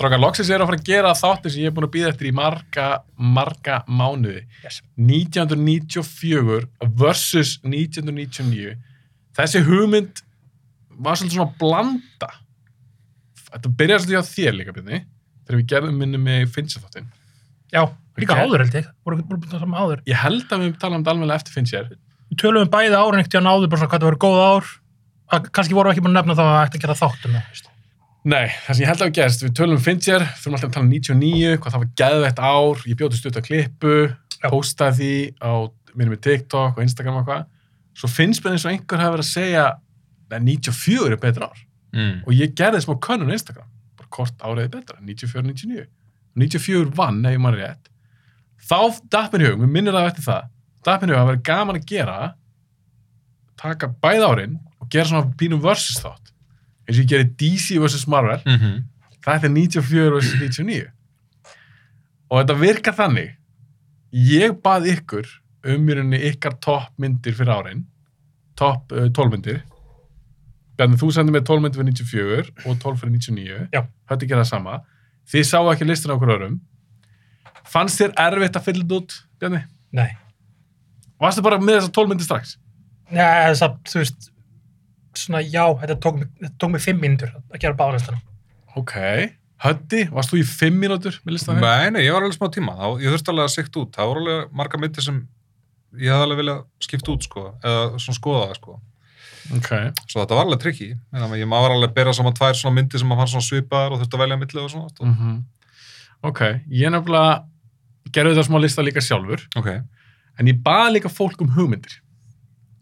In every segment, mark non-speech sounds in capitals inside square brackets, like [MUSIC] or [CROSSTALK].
Strákar, loksins er að fara að gera þáttir sem ég er búin að býða eftir í marga, marga mánuði. Yes. 1994 versus 1999. Þessi hugmynd var svolítið svona blanda. Þetta byrjaði svolítið á þér líka, Björni, þegar við gerðum minni með Fincher þáttinn. Já, líka Ok. áður held ég. Voru ekki búin að tala um áður. Ég held að við talaðum þetta alveg eftir Fincher. Við tölum um bæði árin ekkert áður, bara svona hvað það voru góð ár. Vorum við ekki búin að nefna það að að um. Nei, það sem ég held að hafa gerst, við tölum um Fincher, fyrir alltaf að tala um 99, hvað það var geðveitt ár, ég bjóti stutt á klippu, postaði því á minnum með TikTok og Instagram og hvað. Svo finnst mér eins og einhver hafi verið að segja að 94 er betra ár. Mm. Og ég gerði smá könnun á Instagram, bara hvort árið er betra, 94-99. 94 vann, ef ég maður rétt. Þá mér í hug, mér minnir það eftir það, mér í hug að það verið gaman að gera, taka bæð árin og gera svona pínum versus þátt. Eins og ég gerði DC versus Marvel, Mm -hmm. þetta er 94 versus 99 og þetta virkar þannig ég bað ykkur um í rauninni ykkar topp myndir fyrir árin topp uh, 12 myndir Bjarni, þú sendið mér 12 myndir fyrir 94 og 12 fyrir 99 Já. þetta gera það sama þið sáu ekki listin á okkur öðrum fannst þér erfitt að fylla þetta út Bjarni? Nei. Varstu bara með þessar 12 myndir strax? Nei, að, þú veist, svona já, þetta tók, mig- þetta tók mig fimm mínútur að gera báðarlistana. Ok. Höddi, varst þú í 5 mínútur með listan þinn? Nei, nei, ég var alveg smá tíma. Þá, ég þurfti alveg að sikta út. Það voru alveg marga myndir sem ég hefði alveg viljað skipta út, sko. Eða svona skoða það, sko. Ok. Svo þetta var alveg trikki. Ég maður var alveg að bera saman tvær svona myndir sem maður fann svona svipaðar og þurfti að velja að milli og svona. Mm. Mm Ok, ég nefnilega gerði þetta smá lista líka sjálfur Ok. en ég baði líka fólk um hugmyndir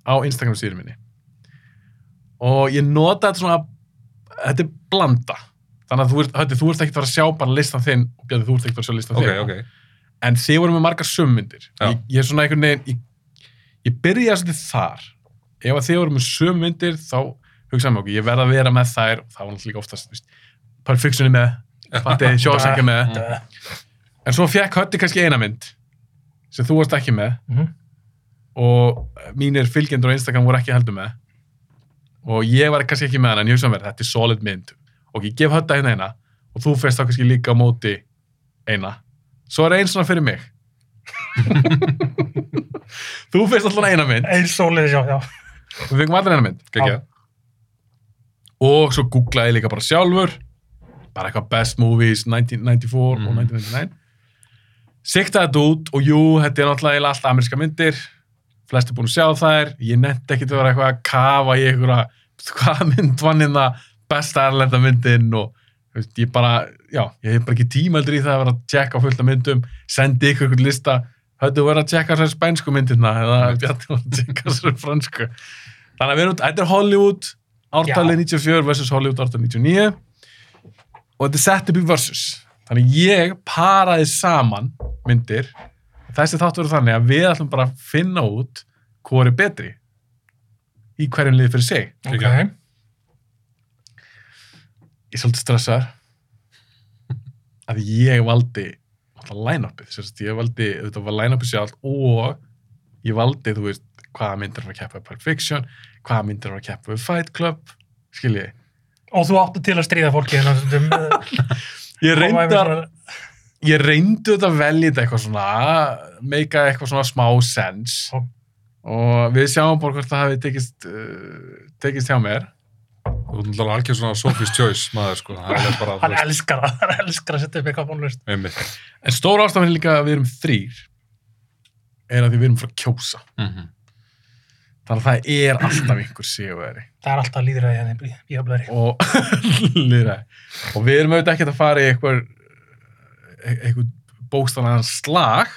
á Instagram síður minni og ég nota þetta svona þetta er blanda þannig að þú ert, þú ert ekkert að fara að sjá bara listan þinn og bjöði þú ert ekkert að fara að sjá listan Ok, þinn ok. en þið voru með margar summyndir Já. ég, ég er svona einhvern veginn ég, ég byrjaði svolítið þar ef að þið voru með summyndir þá hugsaðum okkur, ég verð að vera með þær og það var náttúrulega líka oftast Perfectioni með, Fatti [LAUGHS] Sjósækja með Dö. En svo fekk Hötti kannski eina mynd sem þú varst ekki með Mhm. og mínir fylgjendur á Instagram voru ekki heldur með og ég var kannski ekki með hana en ég hugsa mér, þetta er solid mynd. Og ég gef Hötta hérna eina og þú fyrst þá kannski líka á móti eina. Svo er einn svona fyrir mig. [LAUGHS] Þú fyrst alltaf eina mynd. Eins sólið, já, já. og við fengum allir eina mynd Gekja. og svo googlaði ég líka bara sjálfur. Bara eitthvað best movies 1994 og Mhm. 1999 siktaði þetta út og jú, þetta er náttúrulega eiginlega allt amerska myndir flest er búin að sjá þær. Ég nefndi ekkert að vera eitthvað að kafa í einhverja hvað mynd vann hérna besta erlenda myndin og veist, ég bara, já, ég hef bara ekki tíma heldur í það að vera að tjekka fullt af myndum. Sendi ykkur einhvern lista. Höfðu verið að tjekka þessar spænsku myndirna eða var að tjekka þessar fransku. Þannig að við erum, þetta er Hollywood ártalið 94 versus Hollywood ártalið 99 og þetta er sett upp í versus. Þannig ég paraði saman myndir þessi þáttu verður þannig að við ætlum bara að finna út hvað er betri í hverjum lið fyrir sig Ok. ég er svolítið stressaður [LAUGHS] að ég valdi line-upið, ég valdi þetta var line-upið sjálf og ég valdi, þú veist, hvaða myndir var að keppa Pulp Fiction, hvaða myndir var að keppa Fight Club, skilji Og þú áttu til að stríða fólki hérna. [LAUGHS] ég reyndar ég reyndi þetta að velja þetta eitthvað svona meika eitthvað svona smá sens Já. og við sjáum bara hvort það hafi tekist uh, tekist hjá mér Þú ert náttúrulega algjör svona Sophie's Choice maður, sko. Er alveg bara, Hann elskar það, hann elskar að setja upp eitthvað bónlust. en stóra ástafan líka að við erum þrýr er að við erum frá kjósa Mm þannig að það er alltaf einhver sigurveri Það er alltaf líðræði hérna í og [LAUGHS] lýðræði. og við erum auðvitað ekkert að fara í eitthvað eitthvað bókstaflegan slag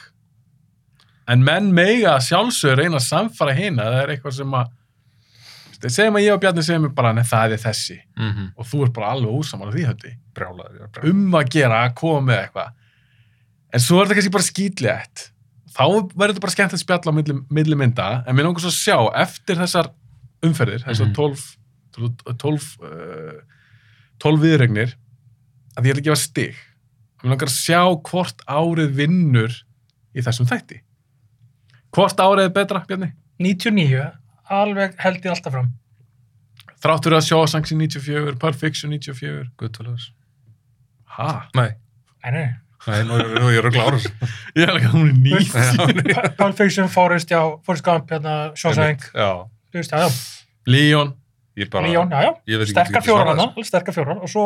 en menn mega sjálfsögur reyna að samfara hina það er eitthvað sem að segjum að ég og Bjarni segjum bara nei það er þessi. -hmm. og þú ert bara alveg ósamála því höndi um að gera að koma með eitthvað. En svo er þetta kannski bara skýtlétt þá verður þetta bara skemmt að spjalla á milli, mynda en mér langar svo að sjá eftir þessar umferðir, þessar Mhm. 12 12 uh, 12 viðregnir að ég ætla að gefa stig mér langar að sjá hvort árið vinnur í þessum þætti hvort árið er betra, Bjarni? 99, alveg held ég alltaf fram. Þráttur að sjá Sanksi 94, Perfection 94 Goodfellas. Ha? Nei, Nei, nei. nei, nú er nú er ég ruggla árið. [LAUGHS] Ég er ekki að hún er nýtt. Pa- Pulp Fiction, Forrest, já, Forrest Gump, hérna, Shawshank, Já, þú veist, já, já, Leon. ég bara... Leon, já, já, Ég veit ekki sterkar alveg sterkar fjórar, og svo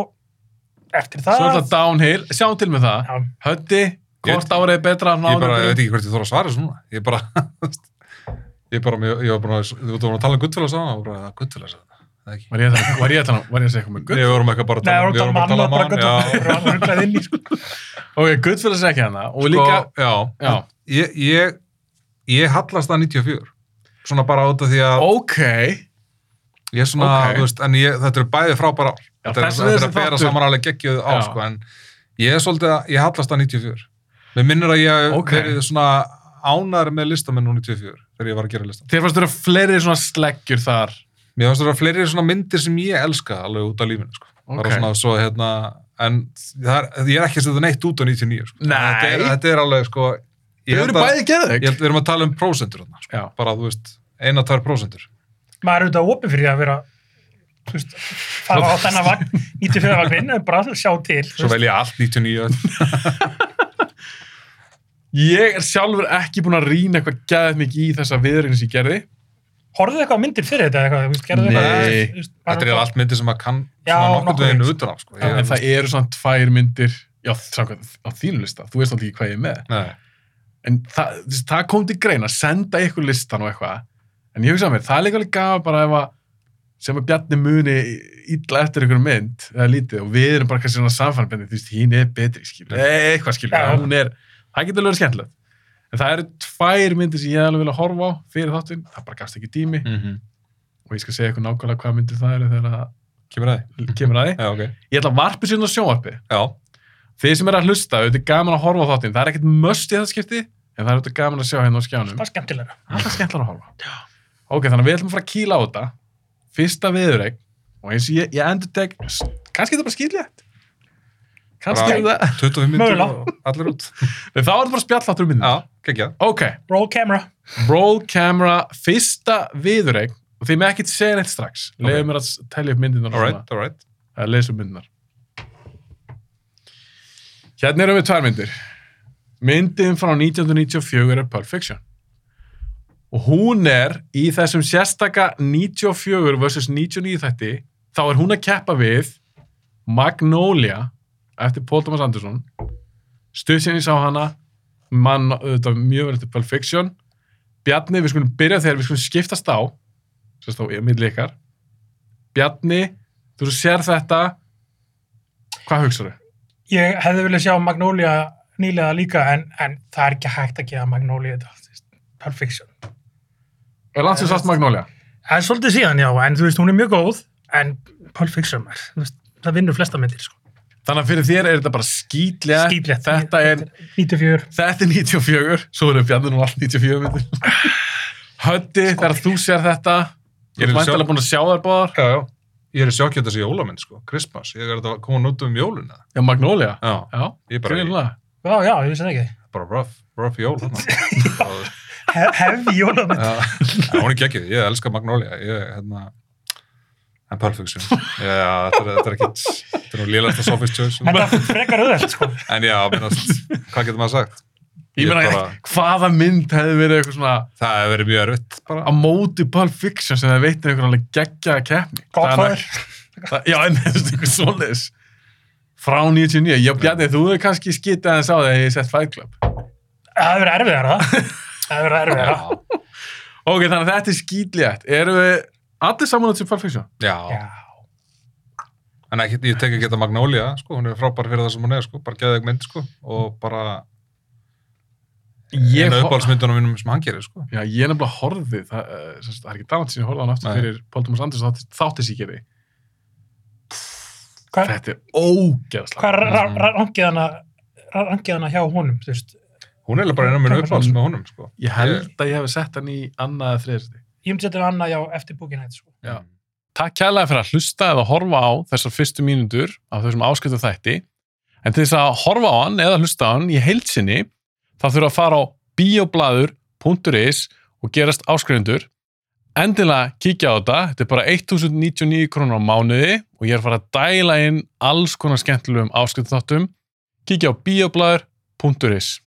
eftir Svo er það, þetta downhill. Sjáum til með það. já, Höddi, hvort árið er betra Ég bara, ég veit ekki hvort ég þóra að svara núna. Ég bara, [LAUGHS] ég bara, ég, ég var bara, þú vorum að tala um á það, og bara, það, það ekki. Var ég að tala- var ég að tala var ég að segja eitthvað með Good? Við vorum eitthvað bara að Nei, tala við við vorum að tala um í, sko. [LAUGHS] Ok, Goodfellas er ekki hana. Og líka, Sko, já, Já. Ég, ég, ég hallast að 94. Svona bara út af því að ok, ég er svona, ok. þú veist, en ég, þetta er bæði frábæra ár. Þetta er, þetta að bera þáttur- saman alveg geggjuð á, sko, en ég er svolítið að, ég hallast að 94. Mér minnir að ég hef Ok. verið svona ánæður með listamenn nú 94, þegar ég var að gera listan. þér fannst þurfa fleiri svona sleggjur þar. Mér finnst það fleiri svona myndir sem ég elska alveg út af lífinu, sko. Ok. Bara svona svo, hérna, en er, ég er ekki að setja neitt út á 99, sko. Nei. Þetta er, þetta er alveg, sko, ég Þau eru að, bæði held, við erum að tala um prósentur, þarna, sko. Bara, þú veist, eina, tvær prósentur. maður er auðvitað opið fyrir að vera þú veist, fara á þennan vagn 94 vagnin, bara sjá til Svo vel ég allt 99 öll. [LAUGHS] Ég er sjálfur ekki búinn að rýna eitthvað gæðið mikið í þessa viðurinn sem ég gerði. horfðu eitthvað á myndir fyrir þetta eitthvað, eitthvað Nei. veist, Þetta er allt myndir sem maður kann Já, nokkuð veginn utan á, sko. En það eru svona tvær myndir, já, samkvæmt á þínu lista. Þú veist alltaf ekki hvað ég er með. Nei, En það, það kom til grein að senda ykkur listan og eitthvað. En ég hugsa mér, það er líka alveg gaman bara ef að sem að Bjarni muni illa eftir einhverjum mynd eða lítið og við erum bara kannski svona samfannbendi, þú veist, hín er betri, skilur, eitthvað skilur, Já. hún er, það getur alveg verið skemmtilegt. En það eru tvær myndir sem ég alveg vilja horfa á fyrir þáttinn, það bara gafst ekki tími mm og ég skal segja ykkur nákvæmlega hvað myndir það eru þegar það kemur að því. kemur að því. Já, ok. Ég ætla að varpa sér á sjónvarpi. Þið sem er að hlusta, þetta er gaman að horfa á þáttinn, það er ekkert möst í þetta skipti, en það er auðvitað gaman að sjá hérna á skjánum. það. Ok, þannig að við ætlum að fara að kýla á þetta. Fyrsta viðurreik. Og eins og ég, ég endur tek, kannski er þetta bara skýrlétt. Kannski er það. 25 myndir Mögulega. og allir út. Þá er þetta bara spjalláttur um myndin. Já, geggjað. Ok, roll camera roll camera, fyrsta viðurreik. Og þið með ekkert segja neitt strax. Ok. Leðum mér að telja upp myndinar. og All svona. right, all right. að lesa um myndinar. Hérna erum við tvær myndir. Myndin frá 1994 er Pulp Fiction. Og hún er í þessum sérstaka 94 versus 99 þætti, þá er hún að keppa við Magnolia eftir Paul Thomas Anderson. Stuð sem ég sá hana, mann auðvitað mjög vel eftir Pulp Fiction. Bjarni, við skulum byrja þegar við skulum skiptast á, sérst á milli ykkar. Bjarni, þú sér þetta, hvað hugsaðu? ég hefði viljað sjá Magnolia nýlega líka en, en það er ekki hægt að gefa Magnolia þetta veist, perfection Er langt sem sást Magnolia? það er svolítið síðan já, en þú veist, hún er mjög góð en Pulp Fiction, er, þú veist, það vinnur flesta myndir sko. Þannig að fyrir þér er þetta bara skítlega. skýtlétt Þetta er, 94 þetta er 94, svo erum Bjarni nú allt 94 myndir. Höddi, þegar þú sér þetta, Ég ég er sjálf- búin að sjá þær báðar. Já, já. Ég er sjokkið þessi jólamynd, sko. Christmas. Ég er að koma út um jóluna. Já, Magnolia. Já, Já, ég er bara, greinilega. já, já, ég vissi það ekki bara rough, rough jól. [LAUGHS] [LAUGHS] hefði Já, hún er geggið. Ég elska Magnolia. Ég, hérna, en Pulp Fiction. Já, þetta er, þetta er ekkit, þetta er nú lélasta Sophie's Choice. þetta er frekar auðvelt sko. En já, minnast, hvað getur maður sagt? Ég meina, bara- hvaða mynd hefði verið eitthvað svona Það hefur verið mjög erfitt bara. á móti Pulp Fiction sem það veitir einhvern alveg geggjaða keppni. Godfather. Það- Já, en þetta er eitthvað svoleiðis. Frá 99. Já, Bjarni, þú hefur kannski skitið aðeins á þegar ég sett Fight Club. það hefði verið erfiðar það verið erfiðar Já, Ok, þannig að þetta er skítlétt. Erum við allir saman út sem Fiction? já. já, En ekki, ég tek ekki þetta Magnolia, sko, hún er frábær fyrir það sem hún er, sko, bara geðið mynd, sko, og bara Ég, einu uppáhaldsmyndunum mínum sem hann gerir, sko. já, ég er nefnilega horfið, það, uh, það er ekki sem ég horfði á hann aftur Nei. fyrir Paul Thomas Anderson þátt- þáttis ég gerði. hvað Þetta er ógeðslega. hvað rangið hana rangið hana hjá honum þú veist Hún er eiginlega bara af mínu uppáhalds með honum, sko. Ég held að ég hef sett hann í annað eða þriðasti. ég myndi setja hana já eftir búkin hætt sko. Já. Takk kærlega fyrir að hlusta eða horfa á þessar fyrstu mínútur af þessum áskiptu þætti. En til þess að horfa á hann eða hlusta á hann í heilsinni, þá þurfa að fara á bioblaður.is og gerast áskrifundur. endilega kíkja á þetta, þetta er bara 1099 krónur á mánuði og ég er að fara að dæla inn alls konar skemmtilegum áskiptþáttum kíkja á bioblæður.is